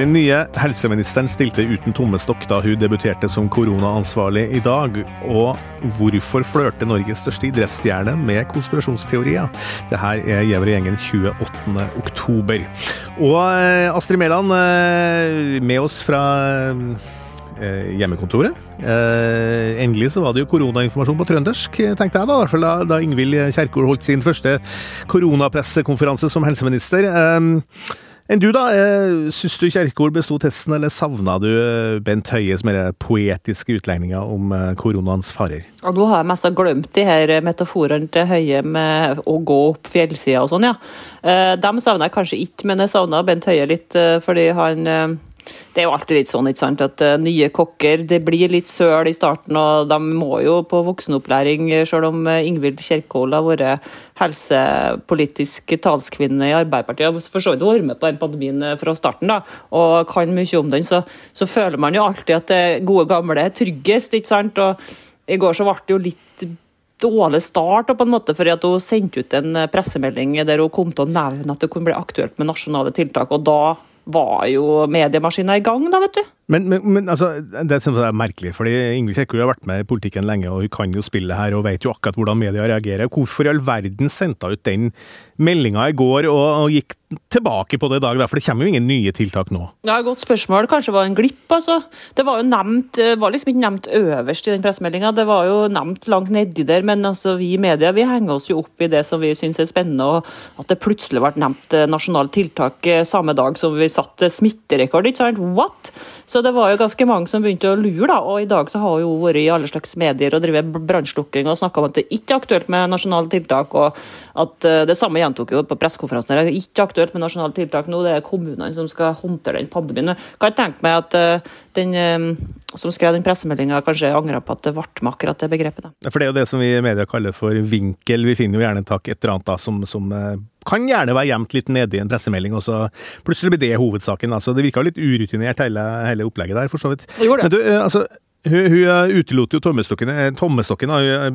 Den nye helseministeren stilte uten tommestokk da hun debuterte som koronaansvarlig i dag. Og hvorfor flørter Norges største idrettsstjerne med konspirasjonsteorier? Det her er Gjever og gjengen 28. oktober. Og eh, Astrid Mæland eh, med oss fra hjemmekontoret. Eh, endelig så var det jo koronainformasjon på trøndersk, tenkte jeg da. I hvert fall da, da Ingvild Kjerkol holdt sin første koronapressekonferanse som helseminister. Eh, enn du, da? Eh, Syns du Kjerkol besto testen, eller savna du eh, Bent Høies mer poetiske utlegninger om eh, koronaens farer? Og Nå har jeg mest glemt de her metaforene til Høie med å gå opp fjellsida og sånn, ja. Dem savna jeg kanskje ikke, men jeg savna Bent Høie litt fordi han det er jo alltid litt sånn ikke sant, at uh, nye kokker det blir litt søl i starten, og de må jo på voksenopplæring, selv om uh, Ingvild Kjerkol har vært helsepolitisk talskvinne i Arbeiderpartiet og for så vidt vært med på den pandemien eh, fra starten da, og kan mye om den, så, så føler man jo alltid at det gode gamle er tryggest. ikke sant, og I går så ble det jo litt dårlig start på en måte, fordi at hun sendte ut en pressemelding der hun kom til å nevne at det kunne bli aktuelt med nasjonale tiltak. og da var jo mediemaskina i gang, da, vet du. Men, men, men altså, det synes jeg er merkelig, fordi Ingrid Kjerkol har vært med i politikken lenge, og hun kan jo spille her og vet jo akkurat hvordan media reagerer. Hvorfor i all verden sendte hun ut den meldinga i går og, og, gikk tilbake på det i dag? Da? For det kommer jo ingen nye tiltak nå. Ja, Godt spørsmål. Kanskje det var en glipp, altså. Det var jo nevnt, var liksom ikke nevnt øverst i den pressemeldinga, det var jo nevnt langt nedi der. Men altså, vi i media vi henger oss jo opp i det som vi syns er spennende, og at det plutselig ble nevnt eh, nasjonale tiltak eh, samme dag som vi satte smitterekord. ikke sant? What? Så det var jo ganske mange som begynte å lure, da. Og i dag så har jo vært i alle slags medier og drevet brannslukking og snakka om at det ikke er aktuelt med nasjonale tiltak, og at uh, det samme gjentok jo på pressekonferansen. Det er ikke aktuelt med nasjonale tiltak nå, det er kommunene som skal håndtere den pandemien. Kan jeg tenke meg at uh, den um, som skrev den pressemeldinga, kanskje angra på at det ble med akkurat det begrepet. Da. For det er jo det som vi i media kaller for vinkel. Vi finner jo gjerne tak et eller annet da, som, som kan gjerne være gjemt litt nede i en pressemelding, og så plutselig blir det hovedsaken. Altså, det virka litt urutinert, hele, hele opplegget der, for så vidt. Men du, altså, hun, hun utelot jo tommestokken. Eh, tommestokken eh,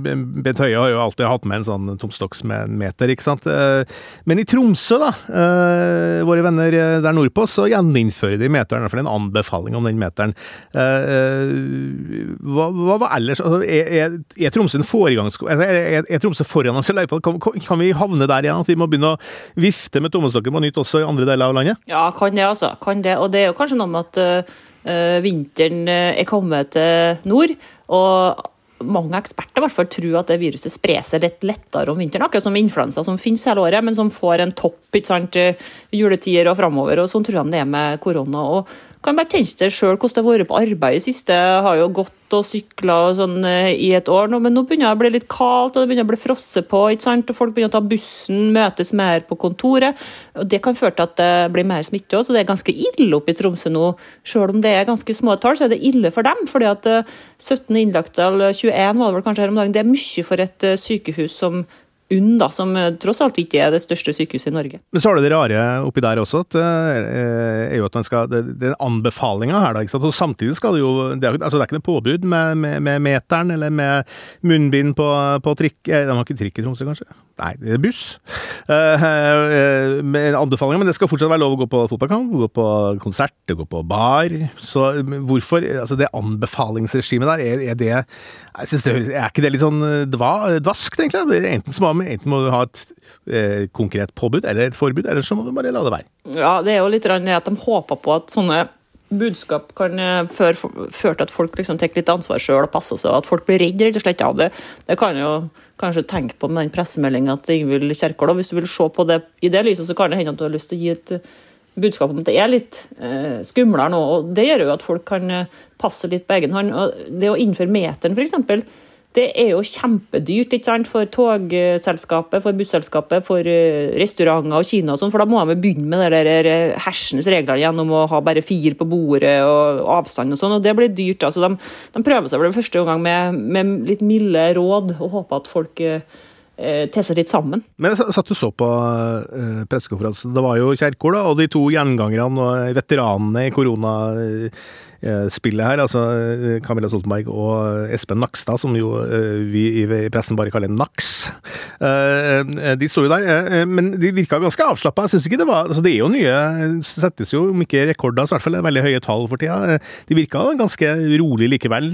Bent Høie har jo alltid hatt med en sånn tomstokksmeter, ikke sant. Eh, men i Tromsø, da, våre venner der nordpå, så gjeninnfører de meteren. I hvert fall en anbefaling om den meteren. Hva, hva var ellers altså, er, er, er, Tromsø en foregangs... Er, er, Tromsø foran oss i løypa? Kan, vi havne der igjen? At vi må begynne å vifte med tommestokken på nytt også i andre deler av landet? Ja, kan det, altså. Kan det. Og det er jo kanskje noe med at Eh, vinteren eh, er kommet til nord. og mange eksperter i hvert fall tror at det viruset sprer seg litt lettere om vinteren. Akkurat som influensa som finnes hele året, men som får en topp ikke sant, juletider og framover. Og sånn tror de det er med korona. og kan bare tenke seg sjøl hvordan det har vært på arbeid i siste. Jeg har jo gått og sykla sånn eh, i et år nå, men nå begynner det å bli litt kaldt og det begynner å bli frosset på. ikke sant? Og Folk begynner å ta bussen, møtes mer på kontoret. og Det kan føre til at det blir mer smitte òg, så det er ganske ille oppe i Tromsø nå. Selv om det er ganske små tall, så er det ille for dem. fordi at 17 eh, innlagte, eller 21 var det vel kanskje her om dagen, det er mye for et eh, sykehus som UNN, da, som eh, tross alt ikke er det største sykehuset i Norge. Men så har du det rare oppi der også, at, uh, er jo at man skal, det, det er anbefalinga her. da, ikke sant? Og Samtidig skal det jo det er, altså det er ikke noe påbud med, med, med meteren eller med munnbind på, på trikk. De har ikke trikk i Tromsø, kanskje? Nei, det er buss. Uh, anbefalinga, men det skal fortsatt være lov å gå på fotballkamp, gå på konsert, gå på bar. Så hvorfor altså Det anbefalingsregimet der, er, er det jeg synes det, Er ikke det litt sånn dva, dvaskt, egentlig? Det enten, må, enten må du ha et eh, konkret påbud eller et forbud, eller så må du bare la det være. Ja, det er jo litt at de håper på at sånne budskap kan føre, føre til at folk liksom tar litt ansvar sjøl og passer seg, og at folk blir redd rett og slett av det. Det kan jo kanskje tenke på med den pressemeldinga til Ingvild Kjerkol. Hvis du vil se på det i det lyset, så kan det hende at du har lyst til å gi et budskap om at det er litt eh, skumlere nå. og Det gjør jo at folk kan eh, passe litt på egen hånd. og Det å innføre meteren, f.eks., det er jo kjempedyrt ikke sant? for togselskapet, for busselskapet, for eh, restauranter og Kina og sånn, for da må de begynne med de der eh, hersens reglene gjennom å ha bare fire på bordet og avstand og sånn, og det blir dyrt. altså De, de prøver seg for det første gang med, med litt milde råd og håper at folk eh, Eh, til seg litt sammen. Men jeg satt og så på uh, pressekonferansen. Det var jo Kjerkol og de to gjengangerne og veteranene i korona eh, spillet her. Altså Camilla Stoltenberg og Espen Nakstad, som jo vi i pressen bare kaller Naks. De sto jo der, men de virka ganske avslappa. Jeg syns ikke det var altså Det er jo nye Settes jo, om ikke rekorder, så i hvert fall veldig høye tall for tida. De virka ganske rolig likevel.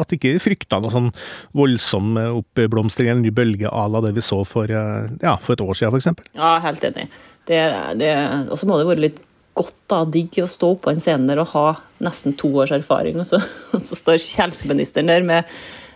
At de ikke frykta noe sånn voldsom oppblomstring eller ny bølge à la det vi så for, ja, for et år siden, f.eks. Ja, helt enig. Og så må det være litt godt da, digg å stå på en scene der og ha nesten to års erfaring, og så, og så står helseministeren der med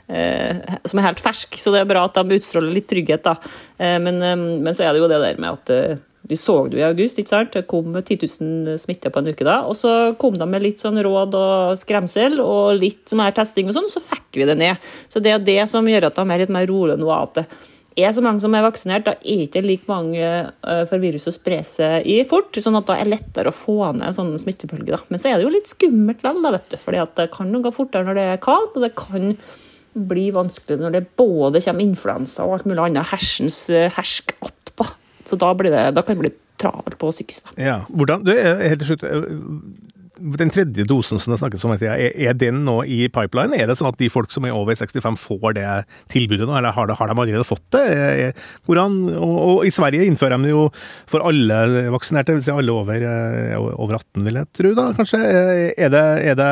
eh, som er helt fersk, så det er bra at de utstråler litt trygghet. da. Eh, men, eh, men, så er det jo det der med at eh, vi så det jo i august, ikke sant? det kom 10 000 smitte på en uke da. Og så kom de med litt sånn råd og skremsel og litt mer testing og sånn, så fikk vi det ned. Så det er det som gjør at de er litt mer rolige nå. at det er så mange som er vaksinert, da er ikke like mange eh, for viruset å spre seg i fort. sånn at da er det lettere å få ned sånne smittebølger. smittebølge. Men så er det jo litt skummelt vel, da, det kan gå fortere når det er kaldt, og det kan bli vanskelig når det både kommer influensa og alt mulig annet hersens eh, hersk attpå. Så da, det, da, kan det bli travelt på sykehuset. Ja, hvordan, du, helt til slutt, den tredje dosen som det snakkes om, er den nå i pipeline? Er det sånn at de folk som er over 65 får det tilbudet nå, eller har, de allerede fått det? Hvordan, og, og, I Sverige innfører de det jo for alle vaksinerte, dvs. Alle over, eh, over, 18, vil jeg tro. da, kanskje. Er det, er, det,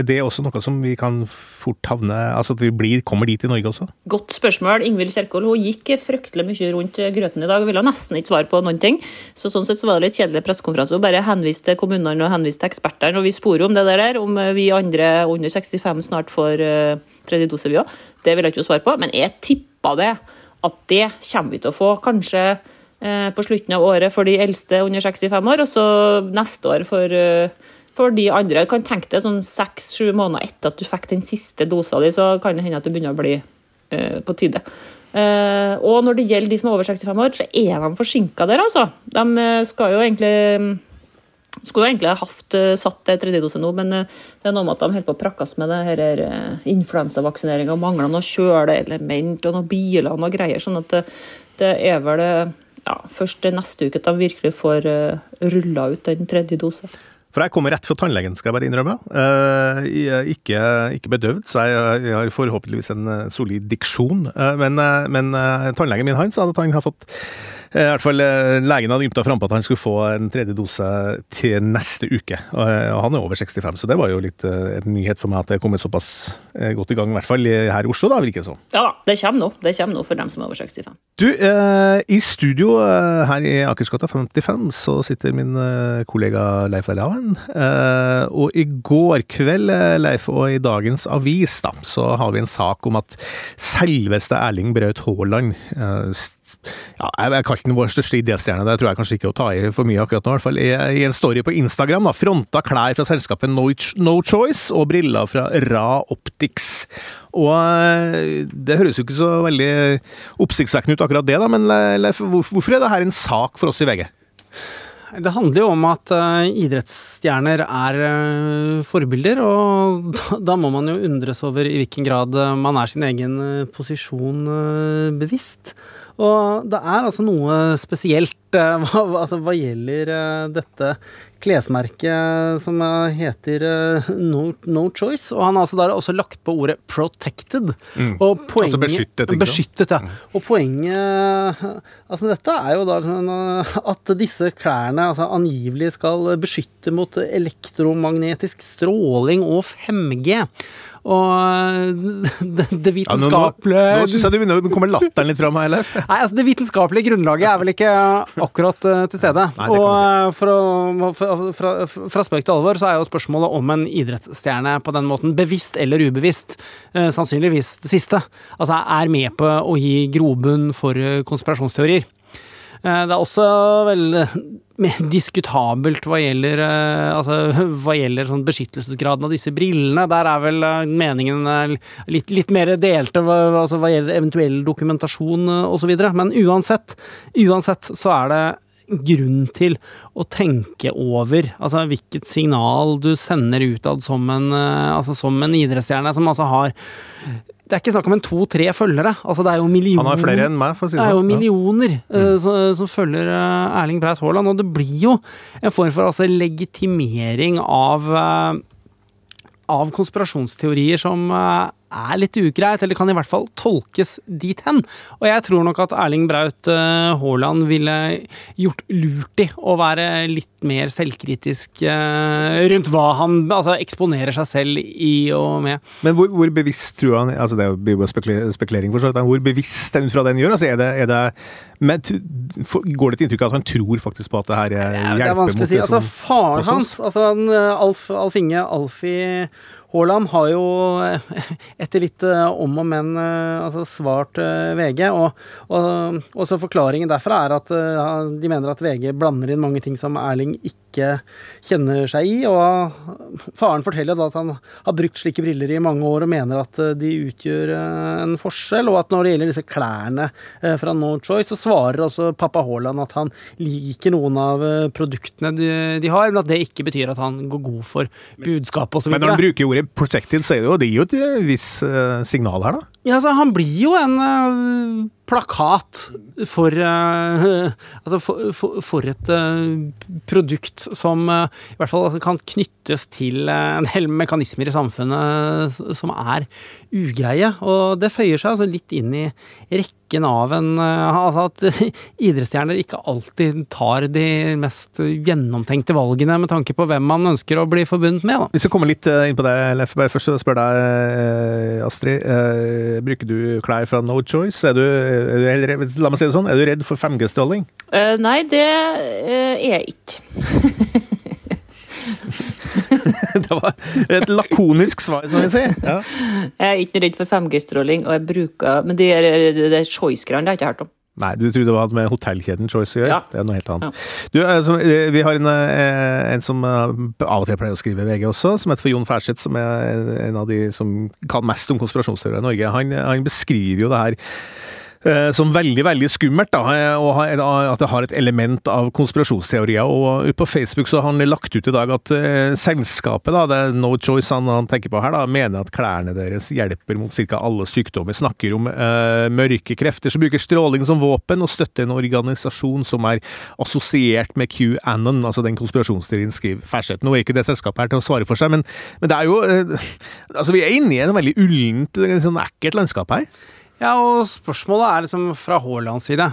er det, også noe som vi kan fort havne Altså at vi blir, kommer dit i Norge også? Godt spørsmål. Ingvild Kjerkol hun gikk fryktelig mye rundt grøten i dag og ville nesten ikke svare på noen ting. Så Sånn sett så var det litt kjedelig pressekonferanse. Hun bare henviste kommunene og henviste til ekspertene. Og vi sporer om det der, om vi andre under 65 snart får uh, tredje dose, vi òg. Det vil jeg ikke svare på, men jeg tippa det. At det kommer vi til å få. Kanskje uh, på slutten av året for de eldste under 65 år, og så neste år for uh, for de andre kan tenke deg sånn seks-sju måneder etter at du fikk den siste dosa di, så kan det hende at det begynner å bli eh, på tide. Eh, og når det gjelder de som er over 65 år, så er de forsinka der, altså. De skal jo egentlig skulle jo egentlig ha hatt satt tredje dose nå, men det er noe med at de holder på å prakkes med det her influensavaksineringa. Mangler noe kjøleelement og noen biler og noe greier. sånn at det, det er vel ja, først neste uke at de virkelig får rulla ut den tredje dose. For jeg kommer rett fra tannlegen, skal jeg bare innrømme. Uh, ikke, ikke, bedøvd, så jeg, jeg, har forhåpentligvis en eh, solid diksjon. Uh, men, men tannlegen min han sa at han har fått i hvert fall Legen hadde ymta frampå at han skulle få en tredje dose til neste uke. Og han er over 65, så det var jo litt en nyhet for meg at det er kommet såpass godt i gang, i hvert fall her i Oslo, da, virker det som. Ja da, det kommer nå. Det kommer nå for dem som er over 65. Du, i studio her i Akersgata 55 så sitter min kollega Leif Erlaven. Og i går kveld, Leif, og i dagens avis, da, så har vi en sak om at selveste Erling Braut Haaland ja, jeg kalte den vår største idéstjerne, det tror jeg kanskje ikke å ta i for mye akkurat nå. i hvert fall. I, en story på Instagram da, fronta klær fra selskapet No, no Choice og briller fra Ra Optics. Og eh, Det høres jo ikke så veldig oppsiktsvekkende ut akkurat det, da, men eh, Leif, hvorfor er dette en sak for oss i VG? Det handler jo om at uh, idrettsstjerner er uh, forbilder, og da, da, må man jo undres over i hvilken grad man er sin egen uh, posisjon bevisst. Og det er altså noe spesielt hva, altså, hva, gjelder dette klesmerket som heter no, no, Choice. Og han har altså der også lagt på ordet 'protected'. Mm. Poenget, altså beskyttet, beskyttet, ja. Mm. Og poenget altså, med dette er jo da at disse klærne altså, angivelig skal beskytte mot elektromagnetisk stråling og 5G. Og det, det vitenskapelige ja, Nå, nå, nå syns jeg begynner å komme latteren litt fram her, Leif. Nei, altså Det vitenskapelige grunnlaget er vel ikke akkurat uh, til stede. Nei, og uh, fra, fra, fra, fra spøk til alvor så er jo spørsmålet om en idrettsstjerne på den måten, bevisst eller ubevisst, uh, sannsynligvis det siste, altså er med på å gi grobunn for konspirasjonsteorier. Det er også vel diskutabelt hva gjelder, eh, altså, hva gjelder sånn beskyttelsesgraden av disse brillene. Der er vel eh, meningen eh, litt, litt mer delte altså, hva gjelder eventuell dokumentasjon osv. Men uansett, uansett så er det grunn til å tenke over altså hvilket signal du sender utad som en, altså, som en idrettsstjerne som altså har det er ikke snakk om en to-tre følgere. Altså, det er jo millioner, Han har flere enn meg, for å si det sånn. Det er jo millioner ja. uh, som, som, følger uh, Erling Breit Haaland, og det blir jo en form for altså, legitimering av uh, av konspirasjonsteorier som eh, er litt ugreit, eller kan i hvert fall tolkes dit hen. Og jeg tror nok at Erling Braut eh, Haaland ville gjort lurt i å være litt mer selvkritisk eh, rundt hva han altså, eksponerer seg selv i og med. Men hvor, hvor bevisst tror han altså Det blir jo spekulering, for så vidt. Hvor bevisst den fra det han gjør? Altså, er det, er det men Går det et inntrykk av at han tror faktisk på at det her hjelper det er vanskelig å si. altså, Faren hans, altså Alf, Alf Inge Alfie Haaland har jo eh, etter litt eh, om og men eh, altså svart VG, og, og, og så forklaringen derfra er at de mener at VG blander inn mange ting som Erling ikke kjenner seg i. Og faren forteller at han har brukt slike briller i mange år og mener at de utgjør en forskjell, og at når det gjelder disse klærne fra No Choice, så svarer også pappa Haaland at han liker noen av produktene de, de har, men at det ikke betyr at han går god for budskapet osv. Men når han bruker ordet protected, så er det jo, det gir jo et eh, visst signal her, da. Ja, altså, han blir jo en uh, plakat for uh, Altså for, for, for et produkt som i hvert fall kan knyttes til en hel mekanismer i samfunnet som er ugreie. Og det føyer seg altså litt inn i rekken av en eh, Altså at idrettsstjerner ikke alltid tar de mest gjennomtenkte valgene med tanke på hvem man ønsker å bli forbundet med. Da. Hvis vi kommer litt eh, inn på det, Leff, bare først spør deg, eh, Astrid. Bruker du klær fra No Choice? Er du, er du, la meg si det sånn, er du redd for 5G-stråling? Uh, nei, det er jeg ikke. det var et lakonisk svar, som vi sier. Ja. Jeg er ikke redd for 5G-stråling, og jeg bruker Men det er, det er Choice-greiene det har jeg ikke hørt om. Nei, du trodde det var med hotellkjeden Choice å gjøre? Ja. Det er noe helt annet. Ja. Du, altså, vi har en, eh, en, som av og til pleier å skrive VG også, som heter for Jon Færseth, som er en av de som kan mest om konspirasjonsteorier i Norge. Han, han beskriver jo det her Eh, som veldig veldig skummelt, da, eh, og at det har et element av konspirasjonsteorier. og På Facebook så har han lagt ut i dag at selskapet, da, det er No Choice han, han, tenker på her, da, mener at klærne deres hjelper mot ca. alle sykdommer. Snakker om uh, mørke krefter som bruker stråling som våpen, og støtter en organisasjon som er assosiert med QAnon, altså den konspirasjonsteorien, skriver Ferseth. Nå er ikke det selskapet her til å svare for seg, men, men det er jo uh, Altså, vi er inne i en veldig ullent, sånn ekkelt landskap her. Ja, og spørsmålet er liksom fra Haalands side.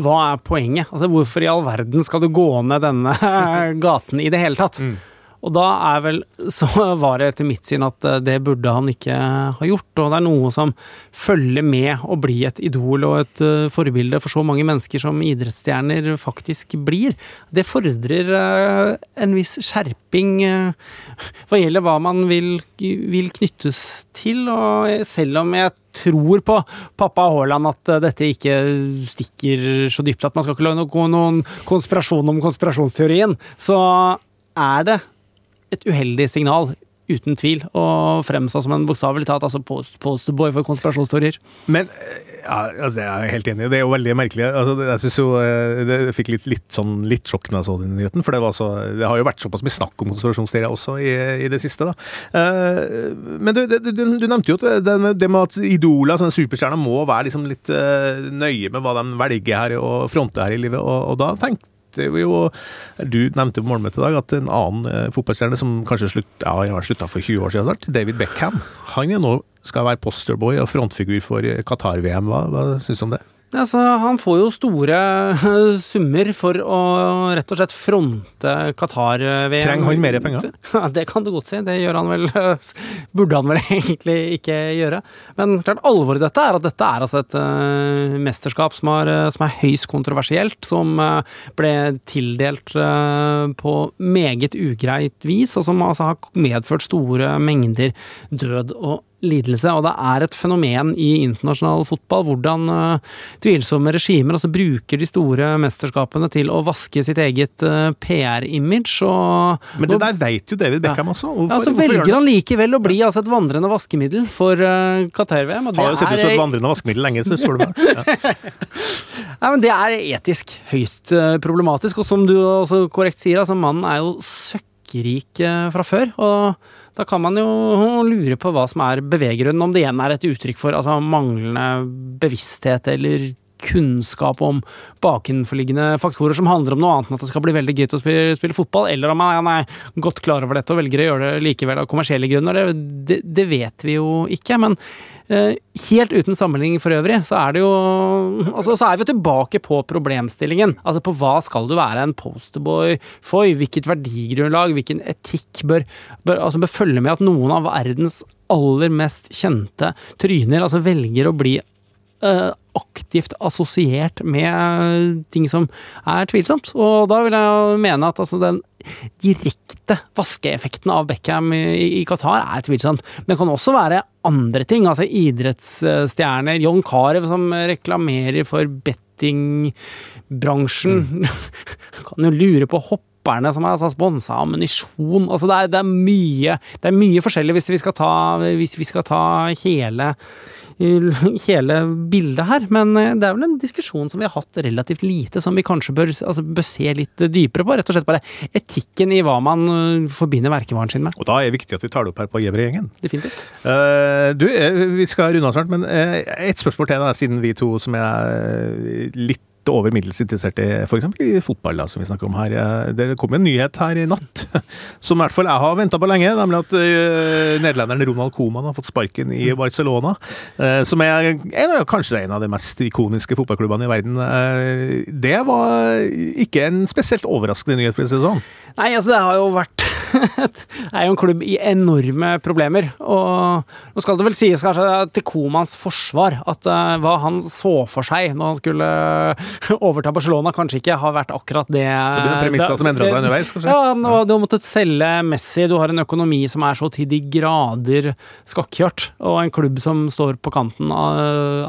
Hva er poenget? Altså, Hvorfor i all verden skal du gå ned denne gaten i det hele tatt? Mm. Og da er vel Så var det etter mitt syn at eh, det burde han ikke ha gjort. Og det er noe som følger med å bli et idol og et uh, forbilde for så mange mennesker som idrettsstjerner faktisk blir. Det fordrer uh, en viss skjerping hva gjelder hva man vil, vil, knyttes til. Og selv om jeg tror på pappa Haaland at dette ikke stikker så dypt at man skal ikke la noen konspirasjon om konspirasjonsteorien, så er det et uheldig signal uten tvil, og fremstå som en bokstavelig talt altså posterboy for konspirasjonsteorier. Men ja, altså, jeg er helt enig, det er jo veldig merkelig. Altså, jeg synes jo eh, det fikk litt, litt, sånn, litt sjokk da jeg så den nyheten, for det, så, det, har jo vært såpass mye snakk om konspirasjonsteorier også i, i, det siste. da. Uh, men du, du, du, nevnte jo det, det med at idoler, sånne superstjerner, må være liksom litt nøye med hva de velger her og fronter her i livet, og, og da tenkte vi jo Du nevnte på morgenmøtet i dag at en annen eh, fotballstjerne som kanskje slutt, ja, for 20 år siden snart, David Beckham, han er nå skal være posterboy og frontfigur for Qatar-VM. Hva, hva syns du om det? Altså, han får jo store summer for å rett og slett fronte Qatar-VM. Trenger han mer penger? Ja, det kan du godt si. Det gjør han vel Burde han vel egentlig ikke gjøre. Men klart, alvoret i dette er at dette er altså et uh, mesterskap som, er, som, er høyst kontroversielt. Som ble tildelt uh, på meget ugreit vis, og som altså har medført store mengder død og lidelse, og det er et fenomen i internasjonal fotball hvordan uh, tvilsomme regimer altså bruker de store mesterskapene til å vaske sitt eget uh, PR-image. Men det der vet jo David Beckham ja. også. Hvorfor, ja, så velger han likevel å bli altså, et vandrende vaskemiddel for uh, Qatar-VM. Har jo sett ut som et vandrende vaskemiddel lenge, så står det bare. Ja. men det er etisk høyst problematisk, og som du også korrekt sier, altså mannen er jo søkkrik fra før. og da kan man jo lure på hva som er beveggrunnen, om det igjen er et uttrykk for altså, manglende bevissthet eller kunnskap om bakenforliggende faktorer som handler om noe annet enn at det skal bli veldig gøy å spille, spille fotball, eller om han er godt klar over dette og velger å gjøre det likevel av kommersielle grunner, det, det, det vet vi jo ikke. Men helt uten sammenligning for øvrig, så er det jo altså, Så er vi tilbake på problemstillingen. Altså på hva skal du være en posterboy for? Hvilket verdigrunnlag, hvilken etikk bør, bør, altså bør følge med at noen av verdens aller mest kjente tryner altså velger å bli aktivt assosiert med ting som er tvilsomt. Og da vil jeg mene at altså, den direkte vaskeeffekten av Beckham i, i Qatar er tvilsomt. Men det kan også være andre ting. Altså idrettsstjerner. John Carew som reklamerer for bettingbransjen. Mm. kan jo lure på hopp hopperne som er altså, sponsa ammunisjon altså det, er, det, er mye, det er mye forskjellig hvis vi skal ta, hvis vi skal ta hele hele bildet her. Men eh, det er vel en diskusjon som vi har hatt relativt lite, som vi kanskje bør, altså, bør se litt dypere på. Rett og slett bare etikken i hva man eh, forbinder merkevaren sin med. Og da er det viktig at vi tar det opp her på Gjevre-gjengen. Definitivt. Uh, du, vi skal runde av snart, men et spørsmål til deg, siden vi to som er litt over middels interessert i f.eks. i fotball, da, som vi snakker om her. Det kom en nyhet her i natt som i hvert fall jeg har venta på lenge, nemlig at nederlenderen Ronald Coman har fått sparken i Barcelona. Som er en, kanskje en av de mest ikoniske fotballklubbene i verden. Det var ikke en spesielt overraskende nyhet, for det sånn. Nei, altså det har jo vært det er jo en klubb i enorme problemer. Og nå skal det vel sies kanskje til Komans forsvar at uh, hva han så for seg når han skulle overta Barcelona, kanskje ikke har vært akkurat det Det blir premisser som endra seg underveis, kanskje? Ja, nå, du har måttet selge Messi, du har en økonomi som er så til de grader skakkjørt, og en klubb som står på kanten av,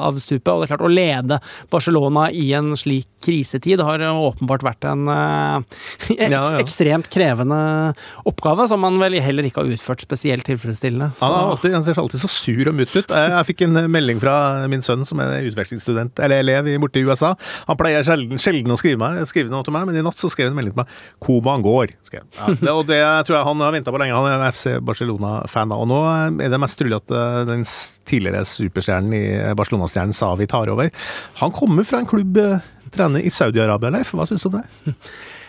av stupet. Og det er klart, å lede Barcelona i en slik krisetid har åpenbart vært en uh, ekstremt krevende oppgave, som han vel heller ikke har utført spesielt tilfredsstillende. Så. Han, alltid, han, ser alltid så sur og mutt ut. Jeg, jeg, fikk en melding fra min sønn som er utvekslingsstudent, eller elev borte i USA. Han pleier sjelden, sjelden å skrive, meg, skrive, noe til meg, men i natt så skrev han en melding til meg. 'Koman går', skrev han. Ja, og det tror jeg han har venta på lenge. Han er FC Barcelona-fan, og nå er det mest trolig at eh, den tidligere superstjernen i Barcelona-stjernen Savi tar over. Han kommer fra en klubb eh, trener i Saudi-Arabia, Leif. Hva syns du om det?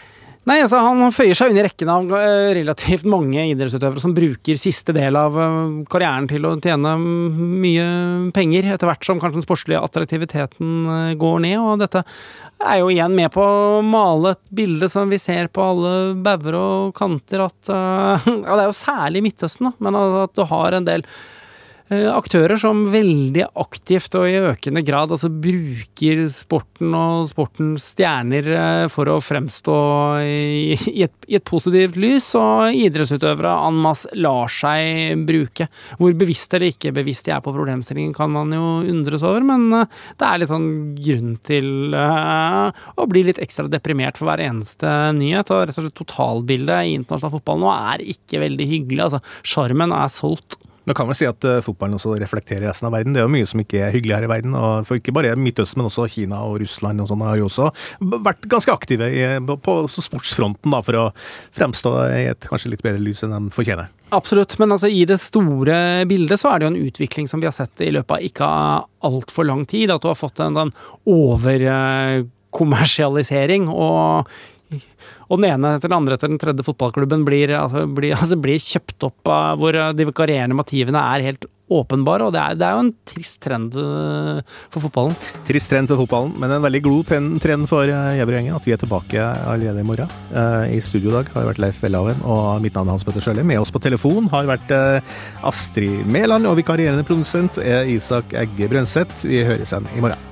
Nei, altså Han føyer seg i rekken av eh, relativt mange idrettsutøvere som bruker siste del av eh, karrieren til å tjene mye penger, etter hvert som kanskje den sportslige attraktiviteten eh, går ned. og Dette er jo igjen med på å male et bilde som vi ser på alle bauger og kanter, at Ja, det er jo særlig Midtøsten, da, men at du har en del aktører som veldig aktivt og i økende grad altså bruker sporten og sportens stjerner eh, for å fremstå i, i, et, i et, positivt lys, og idrettsutøvere en masse lar seg bruke. Hvor bevisst eller ikke bevisst de er på problemstillingen, kan man jo undres over, men eh, det er litt sånn grunn til å bli litt ekstra deprimert for hver eneste nyhet. Og rett og slett totalbildet i internasjonal fotball nå er ikke veldig hyggelig. Altså, sjarmen er solgt. Nå kan vi si at uh, fotballen også reflekterer resten av verden. Det er jo mye som ikke er hyggelig her i verden. og for Ikke bare Midtøsten, men også Kina og Russland og sånn har jo også vært ganske aktive i, på, sportsfronten da, for å fremstå i et kanskje litt bedre lys enn de fortjener. Absolutt, men altså, i det store bildet så er det jo en utvikling som vi har sett i løpet av ikke altfor lang tid. At du har fått en sånn overkommersialisering. og og den ene etter den andre etter den tredje fotballklubben blir, altså, blir, altså, blir kjøpt opp av hvor de vikarierende motivene er helt åpenbare. Og det er, det er, jo en trist trend eh, for fotballen. Trist trend for fotballen, men en veldig god trend, for uh, Gjevrøy-gjengen at vi er tilbake allerede i morgen. I studio i dag har vært Leif Welhaven, og mitt navn er Hans Petter Sjøli. Med oss på telefon har vært Astrid Mæland, og vikarierende produsent er Isak Egge Brønseth. Vi høres igjen i morgen.